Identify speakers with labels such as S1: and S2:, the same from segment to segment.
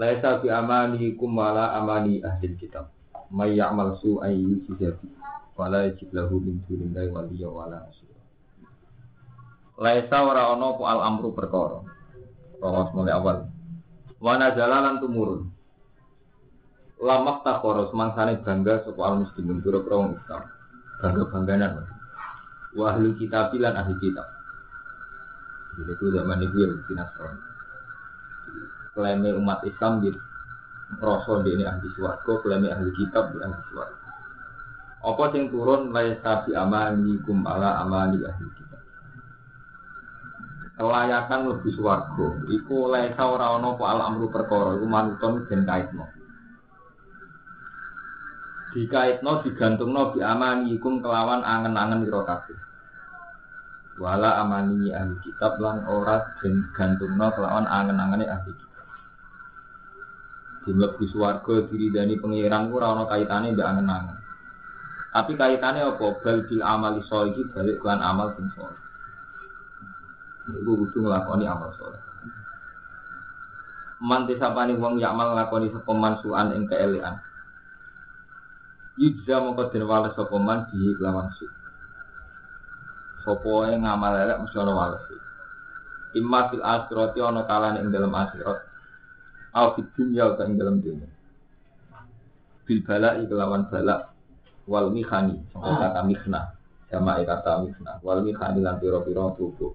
S1: Laisa bi amanikum wala amani ahli kitab. May ya'mal su'an yujza bi wala yajid lahu min dunillahi waliyya wala nasira. Laisa ora ana apa al amru perkara. Rawas mulai awal. Wa nazala lan tumurun. Lamak takoros mangsane bangga sapa al muslimin pira-pira wong Islam. Bangga-bangganan. Wa ahli kitab lan ahli kitab. Jadi itu zaman itu ya Nasrani klaimnya umat Islam rasa di ini ahli suarga, klaimnya ahli kitab di ahli suarga. Apa yang turun laisa bi amani kum ala amani ahli kitab. Kelayakan lebih suarga, iku laisa ora ana al amru perkara, iku manuton den kaitno. Dikaitno digantungno bi amani kum kelawan angen-angen ira. Wala amani ahli kitab lan ora den gantungno kelawan angen-angene ahli kitab di suwargo diri dani pengiran ora ana kaitane mbak angen-angen. Tapi kaitannya apa? Bal bil amal iki balik kelan amal sing soleh. Ibu kudu nglakoni amal soleh. Man disapani wong yakmal nglakoni sapa mansuan ing keelean. Yujza mongko den wales sapa man lawan. Sapa yang ngamal elek mesti ana wales. Imma fil akhirati ana kalane ing dalam akhirat Au fid dunya ka ing dalam dunya. Bil bala'i kelawan balak wal mihani sampai kata mihna sama kata mihna wal mihani lan piro-piro tubuh.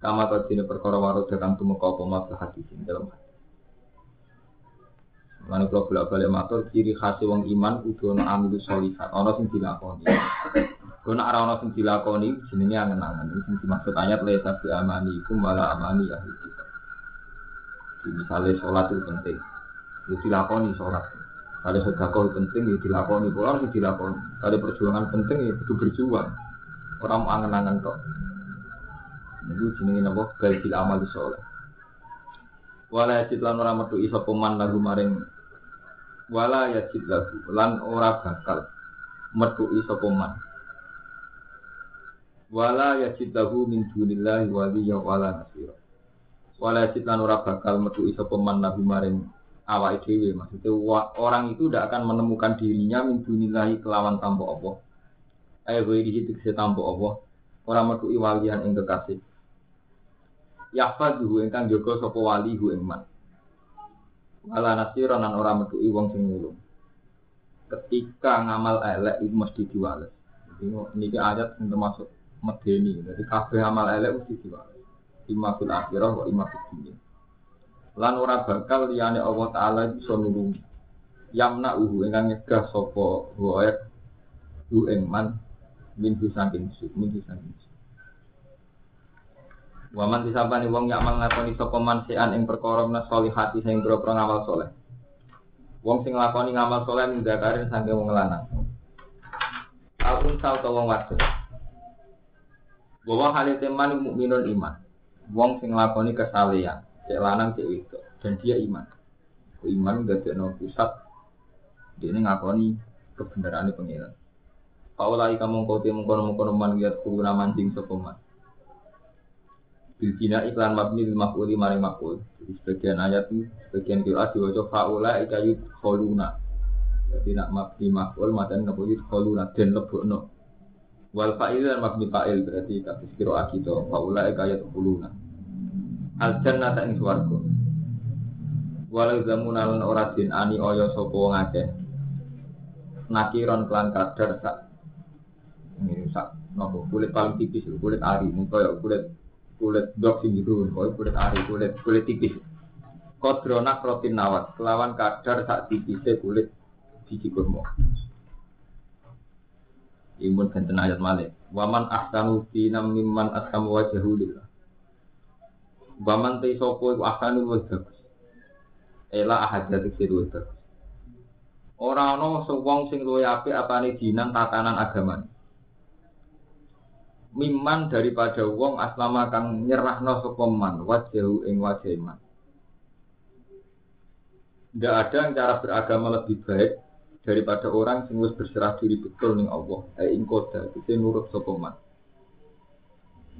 S1: Kama sini perkara waru datang tumeka apa mas hati sing dalam hati. Mana kalau bolak balik matur ciri khas wong iman kudu ana amilu sholihat, ana sing dilakoni. Kau nak ana sing dilakoni jenenge angen-angen. Sing dimaksud ayat laisa bi amani ikum wala amani kitab. Misalnya sholat itu penting, ya dilakoni sholat. Kalau sedekah penting ya dilakoni, kalau harus dilakoni. Kalau perjuangan penting ya itu berjuang. Orang mau angen-angen kok. Itu jenenge napa? Baikil amal sholat. Wala yajid lan ora metu isa peman lagu maring wala yajid lagu lan ora bakal metu isa peman. Wala yajid lagu min dunillahi waliya wala nasira. Wala lan ora bakal metu iso peman nabi maring awake dhewe. Maksudnya orang itu tidak akan menemukan dirinya min dunillahi kelawan tanpa apa ayo di situ kese tanpa orang metu iwalian ing kekasih. Yahfadhu ingkang jaga sapa wali hu wala nasira nan ora metu wong sing ketika ngamal elek itu mesti diwales. Ini ayat yang termasuk medeni jadi kabeh amal elek mesti diwales imma fil akhirah wa imma fil dunya lan ora bakal liyane Allah taala bisa nulungi yamna uhu ingkang nyegah sapa wae hu ing man min saking su min saking su Waman disabani wong yak ngakoni sapa man sean ing perkara menas solihati sing boro ngamal soleh. Wong sing nglakoni ngamal soleh min dakarin saking wong lanang. Alun sal wong wadon. Bahwa halite man mukminun iman wong sing lakoni kesalehan, cek lanang cek itu, dan dia iman. Iman gak ada pusat, dia ini ngakoni kebenaran pengiran. Paulai kamu kau tiap mengkono mengkono man lihat kuruna mancing sopeman. Bilkina iklan mabni lil maf'uli maring maf'ul. Jadi sebagian ayat ini, sebagian kira diwajah faula ikayut kholuna. Jadi nak mabni maf'ul madan ngapuyut kholuna dan lebokno. Wal fa'il dan mabni fa'il berarti kata kiro akito faula ikayut kholuna al jannata ing swarga. Walau zamunan ora din ani oyo sapa wong akeh. Nakiron klan kadar sak ini sak nopo kulit paling tipis kulit ari kaya kulit kulit dok sing gitu kulit ari kulit kulit tipis. Kodronak rotin nawat kelawan kadar sak tipisnya kulit biji kurma imun ganten ayat malik waman ahsanu dinam mimman ashamu wajahu lillah Baman te sopo iku ahsanu wa bagus. ela ahadati siru itu. Ora ana wong sing luwih apik apane dinan tatanan agama. Miman daripada wong aslama kang nyerahno sapa man wajahu ing wajah iman. Tidak ada yang cara beragama lebih baik daripada orang sing wis berserah diri betul ning Allah. Eh ing koda, itu nurut sapa man.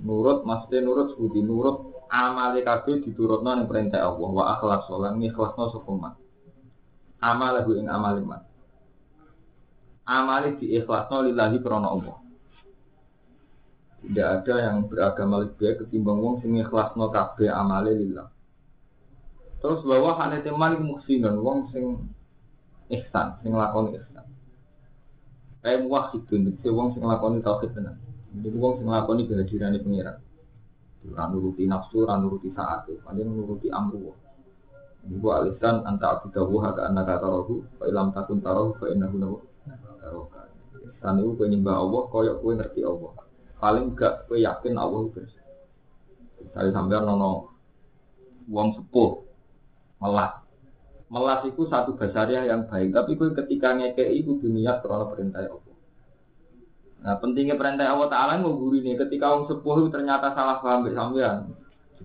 S1: Nurut maksudnya nurut sudi nurut amale kabeh diturutno ning perintah Allah wa akhlas lan ikhlasno sapa man. Amalahu ing amale man. Amale diikhlasno lillahi krana Allah. Tidak ada yang beragama lebih baik ketimbang wong sing ikhlasno kabeh amale lillah. Terus bahwa hane teman muhsinun wong sing ihsan, sing lakoni ihsan. Kayak muwahhidun, wong sing lakoni tauhid tenan. Jadi wong sing nglakoni kehadiran pengiran. Ora nuruti nafsu, ora nuruti saat, paling nuruti amru. Ibu alisan anta abidahu haka anak tarahu, fa ilam takun tarahu fa innahu nahu taroka. Dan itu kau nyembah Allah, koyok kau ngerti Allah. Paling gak kau yakin Allah bersih. Saya sampai nono uang sepuh, melas. Melas itu satu basaria yang baik, tapi kau ketika ngekei itu dunia karena perintah Allah. Nah pentingnya perintah Allah Taala guru ini ketika orang sepuh ternyata salah paham sampean,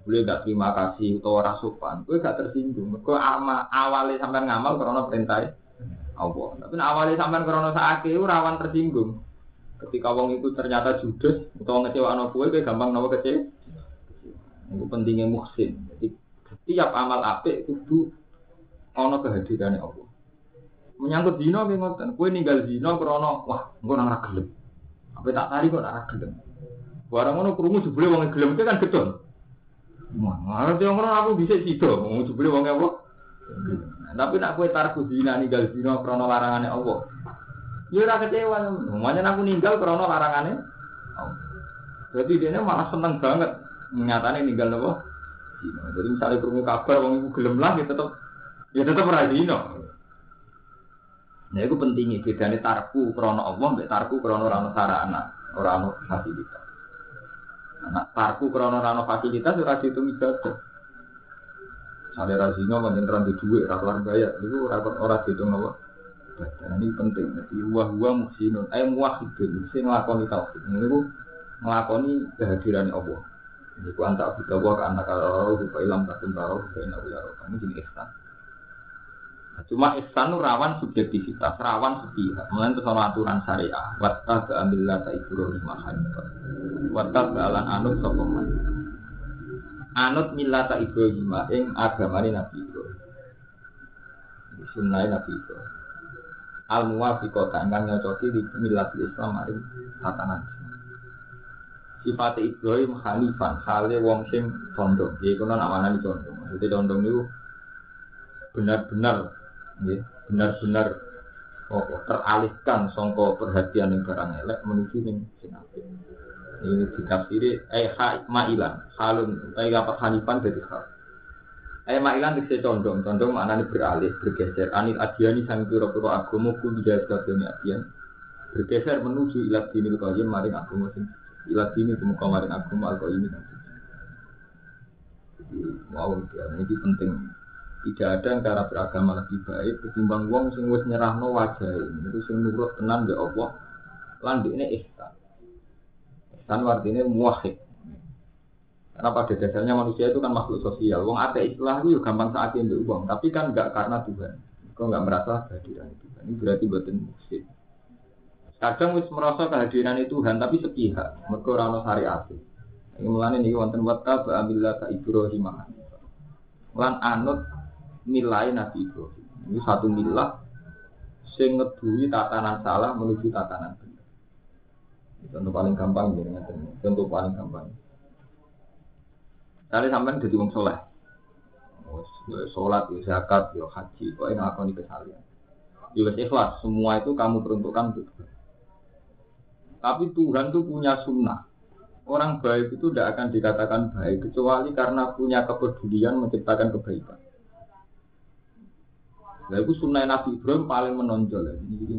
S1: boleh gak terima kasih atau rasupan, gue gak tersinggung. Gue ama awalnya sampai ngamal karena perintah Allah. Tapi awalnya sampai karena saat itu rawan tersinggung. Ketika orang itu ternyata judes atau anak gue, gue gampang nawa kecil. Itu pentingnya muhsin. Jadi setiap amal apik itu ono kehadirannya Allah. Menyangkut zina gue ngoten, gue ninggal zina karena wah, gue nang gelem. Apa tak tari kok nak gelem. Barang ngono krungu jebule wong gelem kan gedon. Ngarep yo ngono aku bisa sida, wong jebule wong apa? Tapi nak kowe tarku dina ninggal dina krana larangane Allah. Ya ora kecewa, namanya aku ninggal krana larangane. Jadi dia malah seneng banget nyatane ninggal apa? Jadi misalnya krungu kabar wong iku gelem lah ya tetep ya tetep ora dina. Nah, itu pentingnya bedanya tarku krono Allah, mbak tarku krono rano sarana, rano fasilitas. Nah, tarku krono rano fasilitas ora itu ibadah. Sale razino pancen di duit, ra kelar bayar, itu ora ora dihitung apa. Nah, ini penting. Jadi wa huwa muhsinun, ay muwahhidun, sing nglakoni tauhid. Niku nglakoni kehadiran Allah. Niku antak kita wa ka anak karo, ilam takun karo, fa inna ya Kamu jenis ihsan. Cuma ihsan rawan subjektivitas, rawan sepihak. Mulai itu soal aturan syariah. Watta ke ambillah ta ibrahim hanifah. Watta ke alan anut sokoman. Anut millata ibrahim ing agamane Nabi Ibrahim. Sunnah Nabi Ibrahim. Al muwafiqata ingkang nyocoki di millat Islam maring tatanan Sifat Ibrahim hanifan, hale wong sing condong. Jadi kono amanane condong. Maksudnya condong itu benar-benar benar-benar oh, teralihkan songko perhatian yang barang elek menuju ning sing apik. Ini ditafsiri eh mailan, halun eh apa hanifan dari hal. Eh mailan dikse condong, condong maknanya beralih, bergeser. Anil adiani sang pira-pira agama kudu jadwane adian. Bergeser menuju ilat dinil qayyim maring agama sing ilat dini kemuka maring agama al-qayyim. Jadi wow, ini penting tidak ada yang cara beragama lebih baik ketimbang wong sing wis nyerahno wajah ini itu sing nurut tenan be Allah. Lan ini ihsan. Ihsan artinya muwahhid. Karena pada dasarnya manusia itu kan makhluk sosial. Wong ada istilah itu gampang saat ini uang tapi kan enggak karena Tuhan. Kok enggak merasa kehadiran Tuhan. Ini berarti buatan musik kadang wis merasa kehadiran Tuhan tapi sepihak. Mereka orang syariat. Ini mulanya ini wonten wata ba'amillah ka Ibrahim. Lan anut nilai Nabi Ibrahim. Ini satu milah sing ngedui tatanan salah menuju tatanan benar. Contoh paling gampang ya, contoh paling gampang. Tadi sampai jadi wong soleh. Sholat, zakat, ya haji, kok ini aku nih kesalian. Ya ikhlas, semua itu kamu peruntukkan untuk Tapi Tuhan itu punya sunnah. Orang baik itu tidak akan dikatakan baik kecuali karena punya kepedulian menciptakan kebaikan. Nah itu sunnah Nabi Ibrahim paling menonjol ya. Ini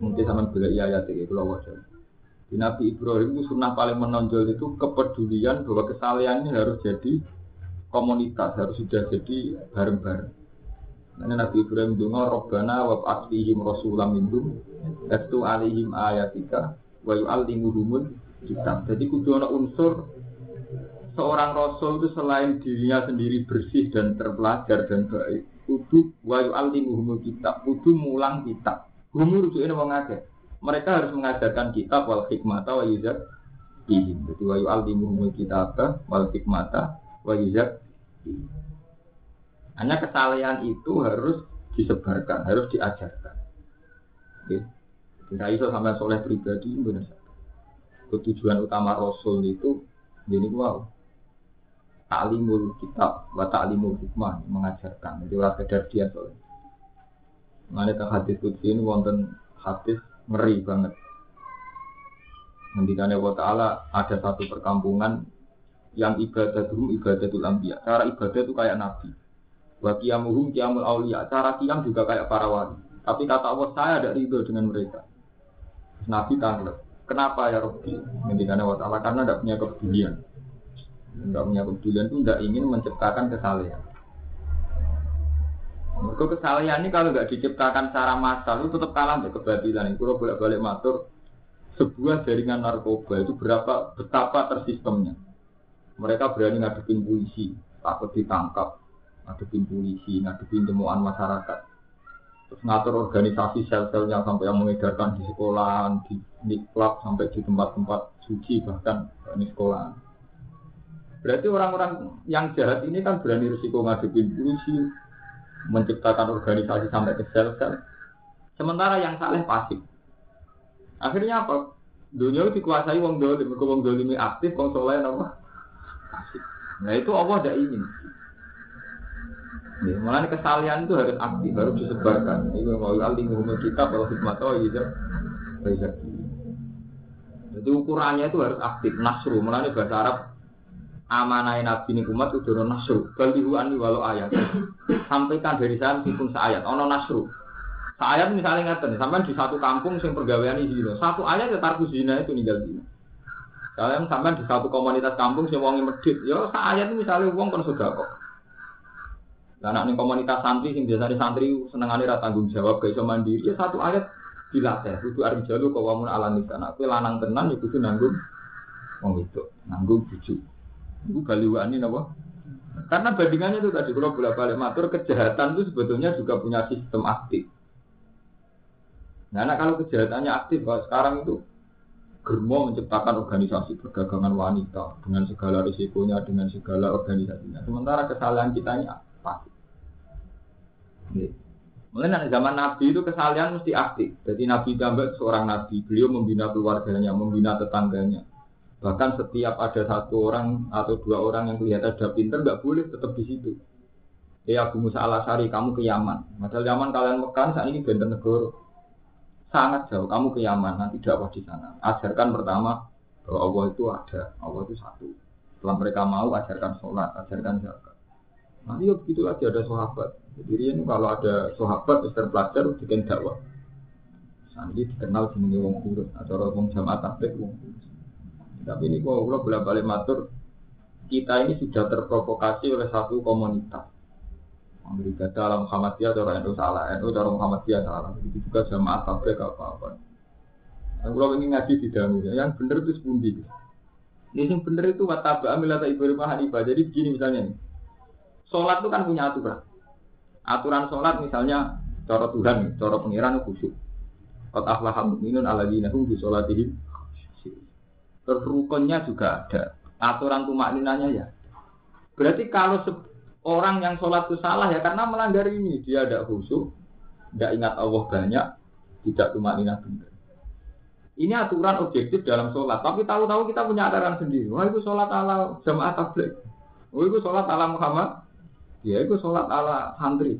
S1: mungkin sama bela iya ya pulau wajah. Di Nabi Ibrahim itu sunnah paling menonjol itu kepedulian bahwa kesalahan ini harus jadi komunitas, harus sudah jadi bareng-bareng. Nah, Nabi Ibrahim dungo Robbana wa ba'athihim rasulam minhum Estu alihim ayatika wa yu'allimuhumul kitab. Jadi kudu unsur seorang rasul itu selain dirinya sendiri bersih dan terpelajar dan baik, kudu wa yu'allimuhumul kitab, kudu mulang kitab. Humur ini wong akeh. Mereka harus mengajarkan kitab wal hikmata wa yuzak ihim. Jadi wa yu'allimuhumul kitab wal hikmata wa yuzak hanya kesalahan itu harus disebarkan, harus diajarkan. Oke. Tidak iso sampai soleh pribadi benar. Ketujuan utama Rasul itu jadi wow. Taklimul kitab, wa taklimul hikmah mengajarkan. Jadi orang sekedar dia soleh. Mengenai tentang hadis kudsi ini wonten hadis ngeri banget. Ngendikannya Allah Ta'ala ada satu perkampungan yang ibadah dulu ibadatul anbiya. Cara ibadah itu kayak nabi. Wa kiamuhum kiamul aulia. Cara kiam juga kayak para wali. Tapi kata Allah saya ada ridho dengan mereka. Nabi tanglet. Kenapa ya Rabbi? Ngendikannya Allah Ta'ala karena tidak punya kepedulian. Tidak punya kepedulian itu tidak ingin menciptakan kesalahan. Mereka kesalahan ini kalau nggak diciptakan secara massal itu tetap kalah dari kebatilan. Itu bolak balik matur sebuah jaringan narkoba itu berapa betapa tersistemnya. Mereka berani ngadepin polisi, takut ditangkap, ngadepin polisi, ngadepin temuan masyarakat. Terus ngatur organisasi sel-selnya sampai yang mengedarkan di sekolah, di, di klub, sampai di tempat-tempat suci bahkan di sekolah. Berarti orang-orang yang jahat ini kan berani risiko ngadepin polisi, menciptakan organisasi sampai ke sel-sel. Sementara yang saleh pasif. Akhirnya apa? Dunia itu dikuasai wong dolim, wong dolim aktif, wong soleh apa? Pasif. Nah itu Allah tidak ingin. Ya, malah kesalahan itu harus aktif, harus disebarkan. Ini mau alimu kita kalau hikmah tahu gitu. Jadi ukurannya itu harus aktif, nasru. Malah bahasa Arab amanai nabi ini umat itu dono nasru. Balihu ani walau ayat. Sampaikan dari saya meskipun seayat ono nasru. Seayat misalnya ngatain sampai di satu kampung sing pergawean ini satu ayat ya tarku zina itu ninggal zina kalian sampai di satu komunitas kampung sing wongi medit ya seayat misalnya wong sudah kok. Karena ini komunitas santri sing biasa di santri senengane ra tanggung jawab gak mandiri ya satu ayat dilatih. Kudu arep jalu kok wamun ala nisana kowe lanang tenan ya kudu nanggung wong itu nanggung bujuk Ibu baliwani apa? Karena bandingannya itu tadi kalau bolak balik matur kejahatan itu sebetulnya juga punya sistem aktif. Nah, nah kalau kejahatannya aktif, kalau sekarang itu Germo menciptakan organisasi perdagangan wanita dengan segala risikonya, dengan segala organisasinya. Sementara kesalahan kita ini pasif. Dari zaman Nabi itu kesalahan mesti aktif. Jadi Nabi tambah seorang Nabi, beliau membina keluarganya, membina tetangganya. Bahkan setiap ada satu orang atau dua orang yang kelihatan sudah pinter, nggak boleh tetap di situ. Ya Abu Musa al Asari, kamu ke Yaman. Padahal Yaman kalian Mekan saat ini benten negara. Sangat jauh, kamu ke Yaman, nanti dakwah di sana. Ajarkan pertama bahwa Allah itu ada, Allah itu satu. Setelah mereka mau, ajarkan sholat, ajarkan zakat. Nanti ya begitu aja ada sahabat. Jadi ini kalau ada sahabat terpelajar, bikin dakwah. Nanti dikenal jenenge wong kurus atau wong jamaah tablik wong. Tapi ini kalau bolak balik matur, kita ini sudah terprovokasi oleh satu komunitas. Amerika dalam Muhammadiyah atau NU salah, NU dalam Muhammadiyah salah. Itu juga jamaah tabligh apa apa. Yang kalau ingin ngaji di dalam yang benar itu sepundi. Ini yang benar itu wataba amilata ibrahim hanifah. Jadi begini misalnya nih. Sholat itu kan punya aturan. Aturan sholat misalnya cara Tuhan, cara pengiran khusyuk. Qad aflaha mu'minun alladzina hum bi sholatihim Terus rukunnya juga ada. Aturan tumak ninanya ya. Berarti kalau orang yang sholat itu salah ya karena melanggar ini. Dia ada khusyuk, tidak ingat Allah banyak, tidak tumak nina benar. Ini aturan objektif dalam sholat. Tapi tahu-tahu kita punya aturan sendiri. Wah itu sholat ala jamaah tabligh. Wah itu sholat ala Muhammad. Ya itu sholat ala santri.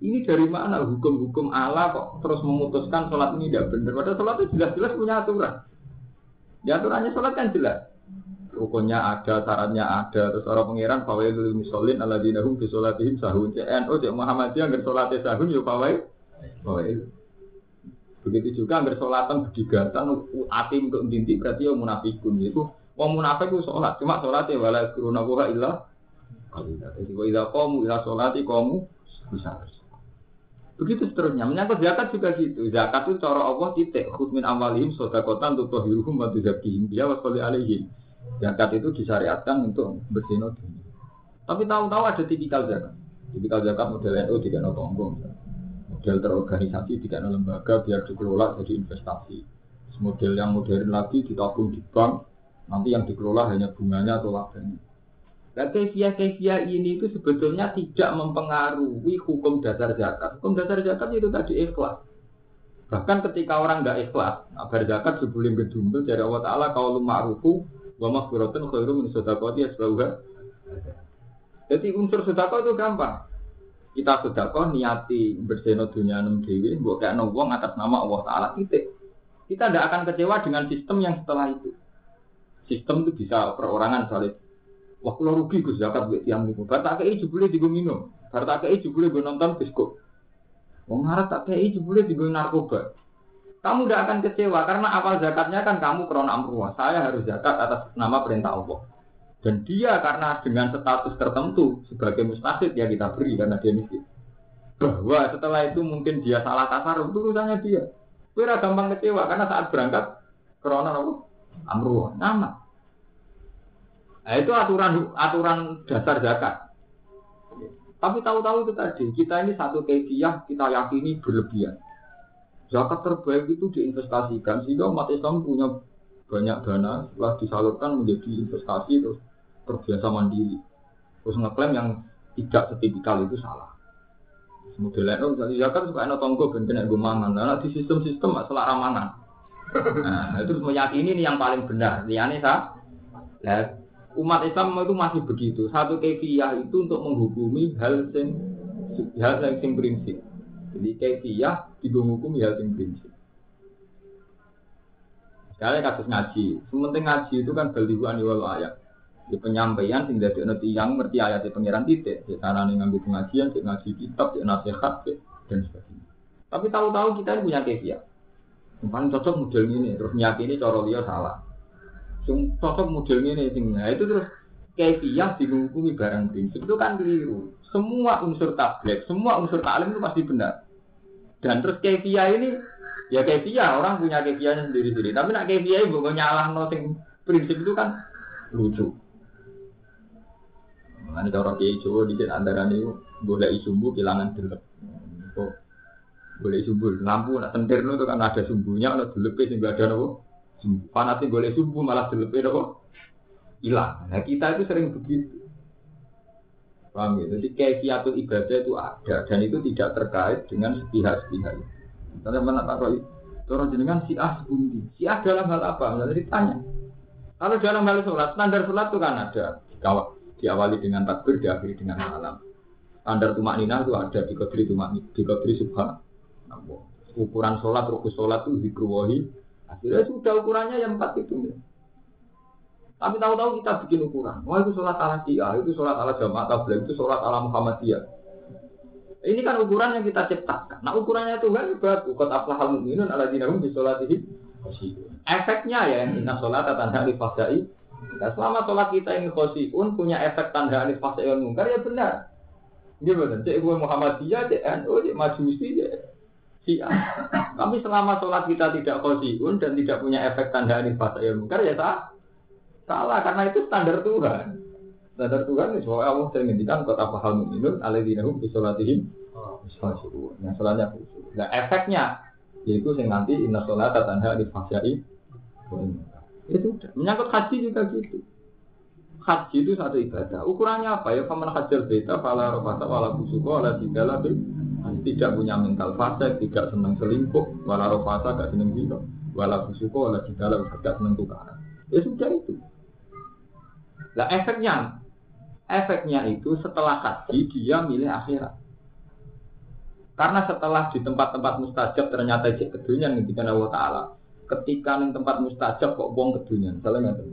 S1: Ini dari mana hukum-hukum Allah kok terus memutuskan sholat ini tidak benar? Padahal sholat itu jelas-jelas punya aturan. Di aturannya sholat kan jelas. Rukunnya ada, syaratnya ada. Terus orang pengiran fawailul misolin ala dinahum fi sholatihim sahun. CNO, cek Muhammadiyah nggak sholatnya sahun ya fawail. Fawail. Begitu juga nggak sholatan berdigatan, atim untuk dinti berarti ya munafikun. Itu wong munafik itu sholat, cuma sholatnya wala kuruna buha ilah. Jadi wa idza qamu ila sholati qamu bisa Begitu seterusnya. Menyangkut zakat juga gitu. Zakat itu cara Allah titik. Khudmin amalihim sodakotan untuk tohiruhum wa tuzakihim. Dia wasoli alaihim. Zakat itu disyariatkan untuk bersihno dunia. Tapi tahu-tahu ada tipikal zakat. Tipikal zakat model NU tidak no tonggo. Model terorganisasi tidak no lembaga biar dikelola jadi investasi. Model yang modern lagi ditabung di bank. Nanti yang dikelola hanya bunganya atau labanya. Nah, kefiah-kefiah ini itu sebetulnya tidak mempengaruhi hukum dasar zakat. Hukum dasar zakat itu tadi ikhlas. Bahkan ketika orang tidak ikhlas, agar zakat sebelum gedung dari Allah Ta'ala kalau ma'rufu wa maghfiratun khairu min sedekati asbauha. Jadi unsur sedekah itu gampang. Kita sedekah niati berseno dunia enam dewi, buat kayak atas nama Allah Ta'ala titik. Kita tidak akan kecewa dengan sistem yang setelah itu. Sistem itu bisa perorangan soalnya Wah, kalau rugi gue zakat buat tiang itu. Bar tak kei jebule digo minum. Bar tak kei jebule gue nonton biskop. Wong tak kei jebule digo narkoba. Kamu tidak akan kecewa karena awal zakatnya kan kamu krona amruah. Saya harus zakat atas nama perintah Allah. Dan dia karena dengan status tertentu sebagai mustahid ya kita beri karena dia miskin. Bahwa setelah itu mungkin dia salah kasar itu urusannya dia. Kira gampang kecewa karena saat berangkat krona apa? Amruah. Nama. Nah, itu aturan aturan dasar zakat. Tapi tahu-tahu itu tadi, kita ini satu kefiah kita yakini berlebihan. Zakat terbaik itu diinvestasikan sehingga umat Islam punya banyak dana setelah disalurkan menjadi investasi terus terbiasa mandiri. Terus ngeklaim yang tidak setipikal itu salah. Modelnya itu misalnya zakat suka enak tonggo ben kena gue mangan. Nah, di sistem-sistem masalah ramangan. Nah, itu meyakini ini yang paling benar. Liane sah. Nah, umat Islam itu masih begitu. Satu kefiah itu untuk menghukumi hal yang hal yang sing prinsip. Jadi kefiah dihukumi hal yang prinsip. Sekali kasus ngaji, sementing ngaji itu kan balihuan wal ayat. Di penyampaian sing dadi ana yang ngerti ayat di pangeran titik, di nih ngambil pengajian, di ngaji kitab, di nasihat dan sebagainya. Tapi tahu-tahu kita punya kefiah. Yang cocok model ini, terus nyakini cara dia salah. Sing cocok model ini sing nah itu terus kefiah dihukumi barang prinsip itu kan keliru. Semua unsur tablet, semua unsur taklim itu pasti benar. Dan terus kefiah ini ya kefiah orang punya kefiahnya sendiri-sendiri. Tapi nak kefiah ibu nyalah no sing prinsip itu kan lucu. Mana cara kiai Jawa di antara ini boleh sumbu kehilangan delep. Boleh sumbu lampu nak sentir itu kan ada sumbunya, ada delep sing ada nopo Panasnya boleh subuh malah dilepe kok hilang. Nah kita itu sering begitu. Paham ya? Jadi kefiatul ibadah itu ada dan itu tidak terkait dengan sepihak-sepihak. Misalnya mana tak roh Orang jenengan si ah sebundi. Si ah dalam hal apa? Misalnya ditanya. Kalau dalam hal sholat, standar sholat itu kan ada. Diawali dengan takbir, diakhiri dengan salam. Standar tumak nina itu ada di kodri tumak di kodri subhan. Ukuran sholat, rukus sholat itu dikruwahi Akhirnya sudah ukurannya yang empat itu. Ya. Tapi tahu-tahu kita bikin ukuran. Wah itu sholat ala Syiah, itu sholat ala Jamaah Tabligh, itu sholat ala Muhammadiyah. Ini kan ukuran yang kita ciptakan. Nah ukurannya itu kan bagus. Kot aflahal mu'minun ala dinahum di sholat ini. Efeknya ya, inna sholat tanda alif fasai. Nah, selama sholat kita ini khosiun punya efek tanda alif fasai mungkar ya benar. Ini benar. Cek gue Muhammadiyah, cek NU, cek Majusi, cek Syiah. Tapi selama sholat kita tidak khosiun dan tidak punya efek tanda ini fasa ilmu mungkar ya sah. Salah karena itu standar Tuhan. Standar Tuhan itu bahwa Allah sering ngendikan kota pahal mu'minun aladzinahum bi sholatihim Yang sholatnya khusyuk. Nah efeknya yaitu yang nanti inna sholat tanda di fasai itu udah. Menyangkut haji juga gitu. Haji itu satu ibadah. Ukurannya apa ya? Faman hajar beta, fala rofata, wala kusuko, wala jidala, tidak punya mental fase, tidak senang selingkuh, wala rofasa gak senang zina, wala fusuko, wala jidala, gak senang tukaran. Ya sudah itu. Nah efeknya, efeknya itu setelah haji dia milih akhirat. Karena setelah di tempat-tempat mustajab ternyata cek kedunian ketika Allah Ta'ala. Ketika di tempat mustajab kok buang kedunian. Misalnya nggak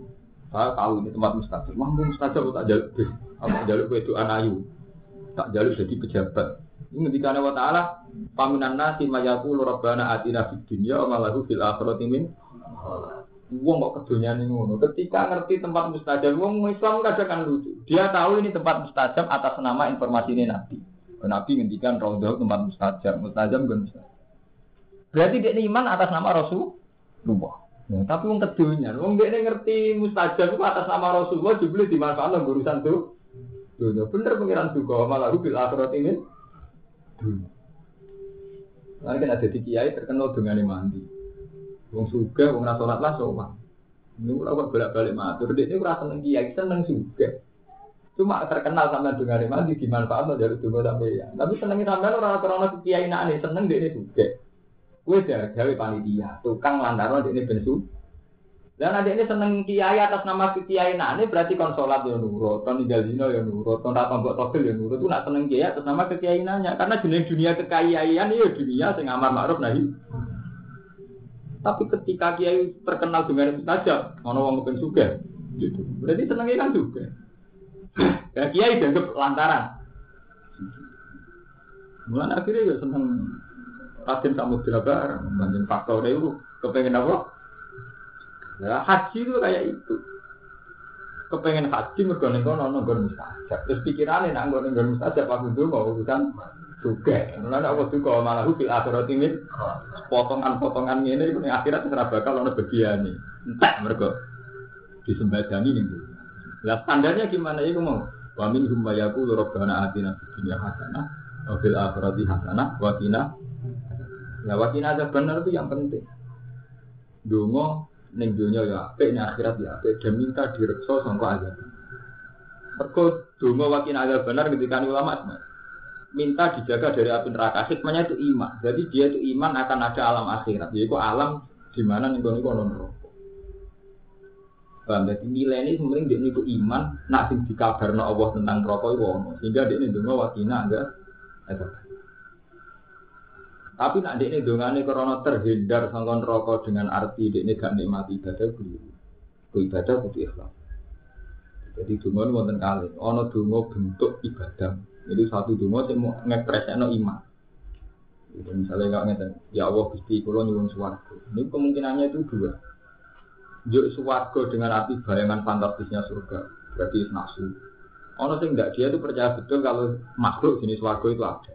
S1: saya tahu ini tempat mustajab. Wah, mustajab tak jaluk apa jaluk itu anayu. Tak jaluk jadi pejabat. Ini ketika Allah Ta'ala Paminan nasi mayaku rabbana atina fid dunya wa malahu fil akhirati min Wong kok kedunya ini ngono. Ketika ngerti tempat mustajab, wong Islam kadang kan lucu. Dia tahu ini tempat mustajab atas nama informasi ini Nabi. Nabi ngendikan raudhah tempat mustajab, mustajab bukan mustajab. Berarti dia iman atas nama Rasulullah. Ya, tapi wong kedunya, wong dia ngerti mustajab itu atas nama Rasulullah dibeli dimanfaatkan urusan tuh. Dunia bener pengiran juga malah bil akhirat ini. Lalu kan ada kiai terkenal dengan mandi. Wong suga, wong rasolat lah sopan. Ini kalau bolak-balik matur, dia ini rasa seneng kiai, seneng suga. Cuma terkenal sama dengan mandi dimanfaatkan dari tubuh sampai ya. Tapi senengnya sampai orang orang kiai nak seneng dia ini suga. Kue gawe panitia, tukang lantaran ini bensu. Dan ada ini seneng kiai atas nama kiai nah ini berarti konsolat ya nurut, kon tinggal dino ya nurut, kon rata mbok togel ya nurut. Itu nak seneng kiai atas nama kiai nanya, karena jenis dunia kekayaan ya dunia sing amar ma'ruf nahi. Tapi ketika kiai terkenal dengan mustajab, ono wong kepen suga, gitu. Berarti senengnya kan juga. Ya kiai dianggap lantaran. Mulai akhirnya ya seneng Raden Samudra bareng, banyak faktor itu kepengen apa? Nah, haji itu kayak itu. Kepengen haji mergo ning kono nggon mustajab. Terus pikirannya nak nggon nggon mustajab aku dulu mau urusan juga. Mulane aku juga malah bil akhirat ini potongan-potongan ini itu akhirat ora bakal ono bagiane. Entek mergo disembadani ning Lah standarnya gimana ya mau? Wa min hum mayaqulu rabbana atina fid dunya hasanah wa fil akhirati hasanah wa qina Nah, wakina ada benar itu yang penting. Dungo neng dunia ya apik, neng akhirat ya apik, dan minta direkso sangka azab. Mergo dungo wakina ada benar ketika ulama minta dijaga dari api neraka. Hikmahnya itu iman. Jadi dia itu iman akan ada alam akhirat. Yaitu alam di mana nih gue non rokok. Paham? Jadi nilai ini sebenarnya dia itu iman, nak sing dikabarno Allah tentang rokok itu Sehingga dia ini dungo wakina ada. Tapi nak ini dongane terhindar sangkon rokok dengan arti ini gak nikmati ibadah keliru. Ku ibadah kudu ikhlas. Jadi donga wonten kali, ana donga bentuk ibadah. Jadi satu donga sing mau ngepreseno iman. Jadi misalnya nggak ngeten, ya Allah Gusti kula nyuwun swarga. Ini kemungkinannya itu dua. Juk swarga dengan arti bayangan fantastisnya surga, berarti nafsu. Ono sing enggak dia itu percaya betul kalau makhluk jenis swarga itu ada.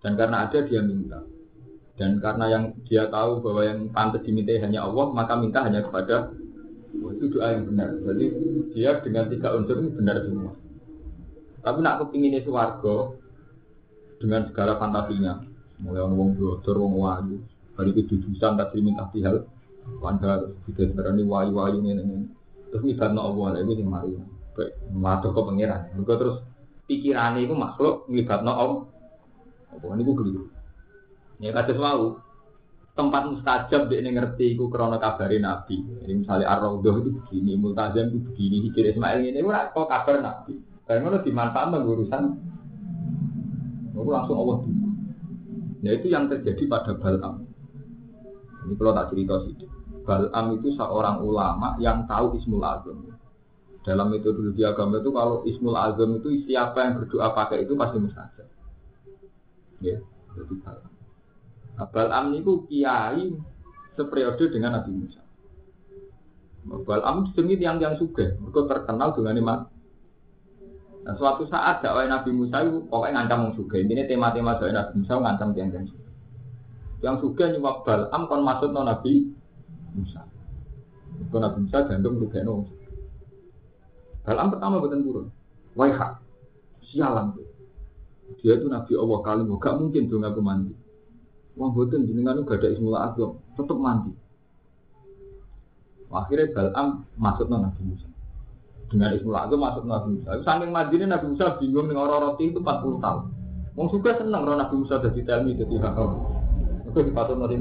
S1: Dan karena ada dia minta. Dan karena yang dia tahu bahwa yang pantas diminta hanya Allah, maka minta hanya kepada itu doa yang benar. Jadi dia dengan tiga unsur ini benar semua. Tapi nak kepingin suwargo dengan segala fantasinya, mulai wong bocor, wong wayu, hari itu jujusan tak minta hal, wanda tidak sebenarnya wayu-wayu ini ini. Terus ngibatno Allah itu yang mari. Matur kok pangeran. Terus pikirannya itu makhluk ngibatno Allah. Apa ini gue keliru. Ya kados mau tempat mustajab dia ngerti iku krana kabari Nabi. Jadi misalnya Ar-Raudhah itu begini, Multazam itu begini, Hijir Ismail ini ora kok kabar Nabi. Dan ngono dimanfaatkan urusan Lalu langsung Allah dulu. Ya itu yang terjadi pada Balam. Ini kalau tak cerita sih. Balam itu seorang ulama yang tahu Ismul Azam. Dalam metodologi agama itu kalau Ismul Azam itu siapa yang berdoa pakai itu pasti mustajab. Ya, jadi Balam. Am itu kiai seperiode dengan Nabi Musa. Am demi tiang-tiang suge, mereka terkenal dengan iman. Nah, suatu saat dakwah Nabi Musa itu pokoknya ngancam orang suge. Ini tema-tema dakwah Nabi Musa ngancam tiang-tiang suge. Yang suge nyuwak Am kon maksud no Nabi Musa. Kalau Nabi Musa gandum juga no. Am pertama betul turun. Waiha, sialan tuh. Dia itu Nabi Allah kali gak mungkin dong aku mandi. Wong boten jenengan gak ada ismul azam, tetep mandi. Akhirnya Balam masuk Nabi Musa. Dengan ismul azam masuk Nabi Musa. Saking ini Nabi Musa bingung dengan orang roti itu 40 tahun. Wong suka seneng roh Nabi Musa jadi telmi jadi hakam. Itu dipatut nanti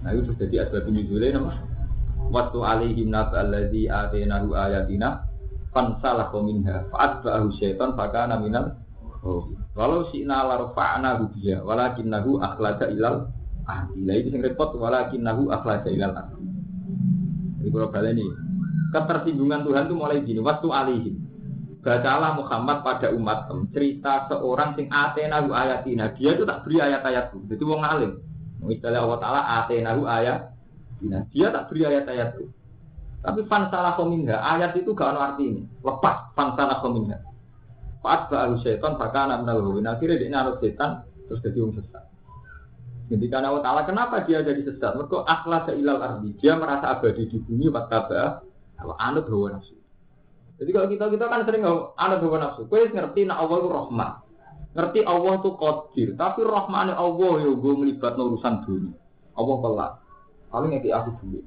S1: Nah itu jadi asbab nyuzule nama. Waktu alaihim nab alladzi atenahu ayatina fansalah minha fa'atba'ahu syaitan fakana minal Oh. Walau si nalar fa'na hubiya, walakin nahu akhlaja ilal ahdi. Lah itu yang repot, walakin nahu akhlaja ilal ahdi. Jadi kalau balik ini, ketersinggungan Tuhan itu mulai gini, waktu alihim. Bacalah Muhammad pada umat cerita seorang sing atenahu ayatina. Dia itu tak beri ayat-ayatku. Jadi wong alim. Misalnya Allah Ta'ala atenahu ayat. Dia tak beri ayat-ayatku. Tapi fan salah kominha, ayat itu gak ada arti ini. Lepas fan salah kominha. Pas baru setan bahkan anak menal Akhirnya dia ngarut setan terus jadi orang sesat. Ketika Allah Ta'ala kenapa dia jadi sesat? Mereka akhlas ilal ardi. Dia merasa abadi di bumi wattaba anut hawa nafsu. Jadi kalau kita kita kan sering anut hawa nafsu. Kue ngerti nak Allah itu rahmat. Ngerti Allah itu qadir, tapi rahmane Allah yo gue melibat urusan dunia. Allah pelak. Paling ngerti aku dulu.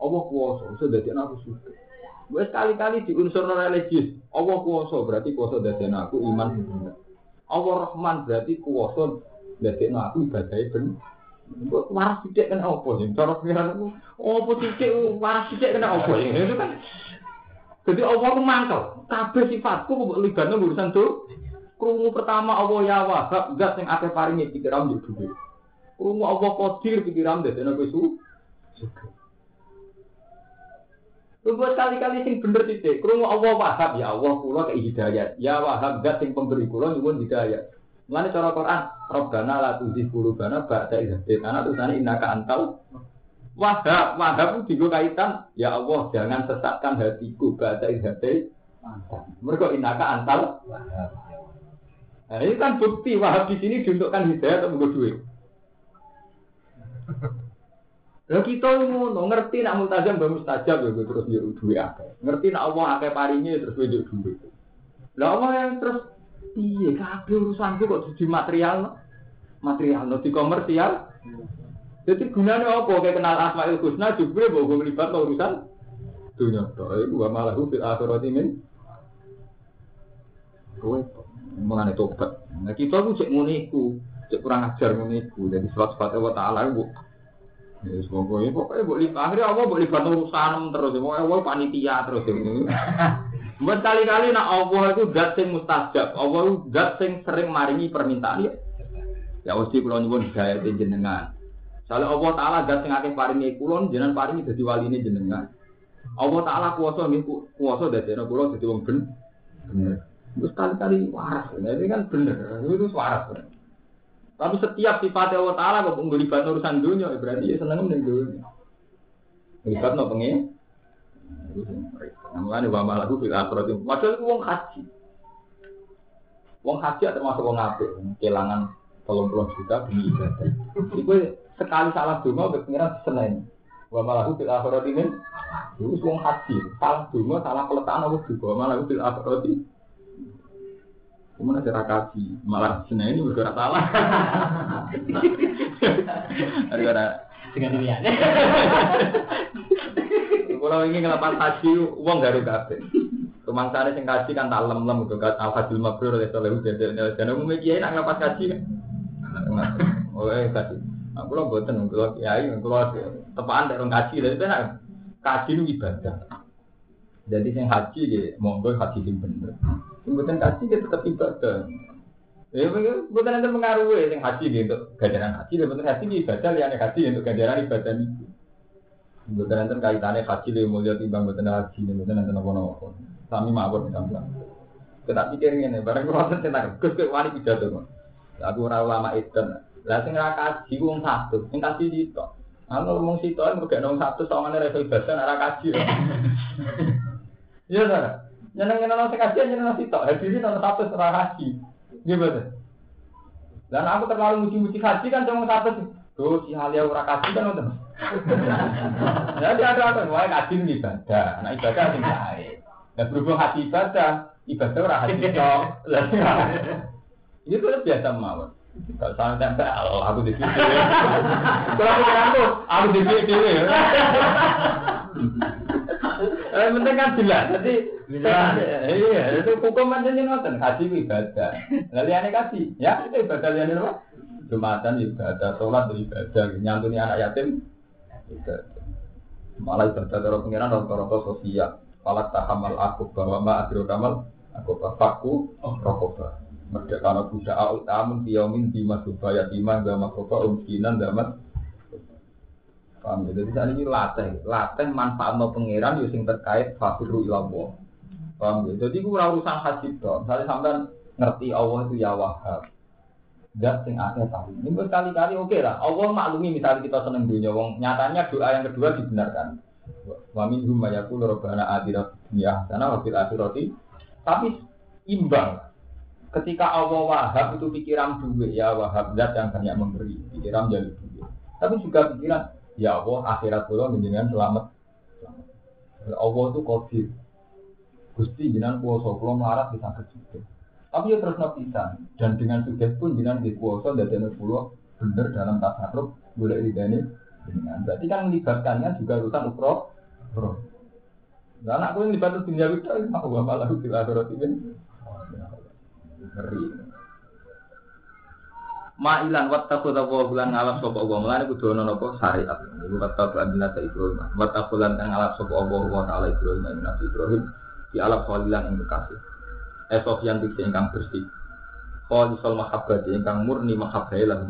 S1: Allah kuasa, sudah jadi aku suka. Gue sekali-kali di unsur religius. Allah kuasa berarti kuasa dari aku iman. Allah Rahman berarti kuasa dari aku ibadah benar. Gue waras tidak kena apa sih? Cara pikiran aku, apa tidak waras tidak kena apa sih? Itu kan. Jadi Allah itu mangkel. Kabeh sifatku kok libatnya urusan tuh. Krungu pertama Allah ya wahab, enggak sing akeh paringe pikiran yo dhuwit. Krungu Allah qadir pikiran dadene kowe su. Tunggu sekali-kali sing bener titik. Krungu Allah wahab ya Allah kula kei hidayat. Ya wahab enggak sing pemberi kula nyuwun hidayat. Mulane cara Quran, Rabbana la tuzigh qulubana ba'da idh hadaytana tulisane innaka antal wahab. Wahab digo kaitan ya Allah jangan sesatkan hatiku ba'da idh hadaytana. Mereka innaka antal wahab. Nah, ini kan bukti wahab di sini diuntukkan hidayah atau duit. Lah kita ngono ngerti nak multazam mbak mustajab ya terus yo duwe akeh. Ngerti nak Allah akeh paringe terus yo duwe. Lah Allah yang terus piye kabeh urusanku kok di material material no komersial. Jadi gunanya apa kayak kenal Asmaul Husna juga bawa melibat urusan dunia. Itu malah fil akhirat ini. Kowe mengenai tobat. Nah kita tuh cek muniku, cek kurang ajar muniku. Jadi surat surat Allah Taala bu. Ya pokoknya pokoknya bu lipat akhirnya Allah bu lipat urusan terus. Pokoknya Allah panitia terus. Buat kali-kali nak Allah itu dat sing mustajab. Allah itu dat sing sering maringi permintaan ya. Ya mesti kalau nyuwun hidayah jenengan. Soalnya Allah Taala dat sing akeh paringi kulon jenengan paringi dadi waline jenengan. Allah Taala kuasa nih kuasa dadi anak kula dadi wong ben. Bener. Terus kali-kali waras, ini kan bener, itu waras. Bener. Tapi setiap sifat Allah Ta'ala kok menggelibat urusan dunia, ya berarti ya seneng nih dunia. Melibat no pengen. Namanya wa malaku fil akhirat. Padahal itu wong haji. Wong haji termasuk wong apik, kelangan tolong puluh juta demi ibadah. Itu sekali salah dungo pengiran seneng. Wa malaku fil akhirat ini. Itu wong haji, salah dungo, salah peletakan apa juga. Wa malaku fil akhirat ini. Kemudian ada kaji, malah senang ini bergerak salah. Gara-gara
S2: dengan dirian.
S1: Kalau ingin ngelapan kaji, uang garu kafe. Kemangsane sing kaji kan tak lem-lem gitu kan al-fadil mabrur oleh soleh jadi dan umumnya kiai nak ngelapan kaji kan. Oh eh kaji. Aku lo boten kalau kiai kalau tepaan dari kaji dari itu nak kaji itu ibadah. Jadi sing haji monggo haji sing bener. Bukan kaji dia tetap ibadah. Ya, bukan nanti mengaruhi yang haji gitu, ganjaran haji, dan betul haji ibadah, liane haji untuk ganjaran ibadah itu. Bukan nanti kaitannya haji lebih mulia timbang betul haji, nanti nopo nopo. Sami mawar misalnya. Kita pikir ini, barang kalau tentang gus gus wani pidato. Aku ora ulama itu. Lah sing ra kaji wong satu, sing kaji itu. Kalau ngomong situ, mereka nong satu, soalnya rasa ibadah, ora kaji. Iya, saudara. Nyeneng nyeneng nasi kaji, nyeneng nasi tok. Hadis ini nomor satu setelah haji. Gimana? Dan aku terlalu muji-muji haji kan cuma satu sih. Tuh si Halia ora kaji kan udah. Jadi ada apa? Wah kaji ini ibadah. Nah ibadah sing baik. Dan berhubung haji ibadah, ibadah ora haji tok. Ini tuh biasa mawon. Kalau sana tempel, aku di sini. Kalau aku aku, aku di sini. Eh, penting kan jelas. Jadi, iya, itu hukum aja nih nonton. Kaji ibadah. Lalu aneh kaji, ya itu ibadah liane apa? Jumatan ibadah, sholat ibadah, nyantuni anak yatim. Malah ibadah terus pengiran rata-rata sosial. Falak tahamal aku bahwa ma adro kamal aku bapakku rokoba. Merdeka anak budak aul tamun tiyomin di masubaya timah gama kofa umkinan damat Paham ya? Jadi saat ini latih, latih manfaat no pangeran yo sing terkait fakiru ilallah. Paham ya? Jadi gue urusan haji dong. Misalnya sampean ngerti Allah itu ya wahab. Gak sing akeh tahu. Ini berkali-kali oke lah. Allah maklumi misalnya kita seneng dunia. Wong nyatanya doa yang kedua dibenarkan. Wa minhum mayakul rabbana atina dunya hasanah akhirati. Tapi imbang. Ketika Allah wahab itu pikiran duit ya wahab zat yang banyak memberi pikiran jadi duit. Tapi juga pikiran ya Allah akhirat kula menjenengan selamat. Allah itu kodir. Gusti jinan kuasa kula melarat bisa kecil. Tapi ya terus nafisan dan dengan sudah pun kuasa dan pulau bener dalam tasarruf boleh ridani dengan berarti kan melibatkannya juga urusan ukro nah anakku yang dibantu dunia itu mau malah di akhirat ini ngeri Ma'ilan wattaqu taqwa bulan ngalap sapa Allah. Mulane kudu ana napa? Syariat. Iku wattaqu adina ta Ibrahim. Wattaqu lan kang ngalap sapa Allah wa taala Ibrahim lan Nabi Ibrahim. Di alap khalilan ing bekasih esof yang ingkang bersih. Khalisal mahabbah ingkang murni mahabbah lahum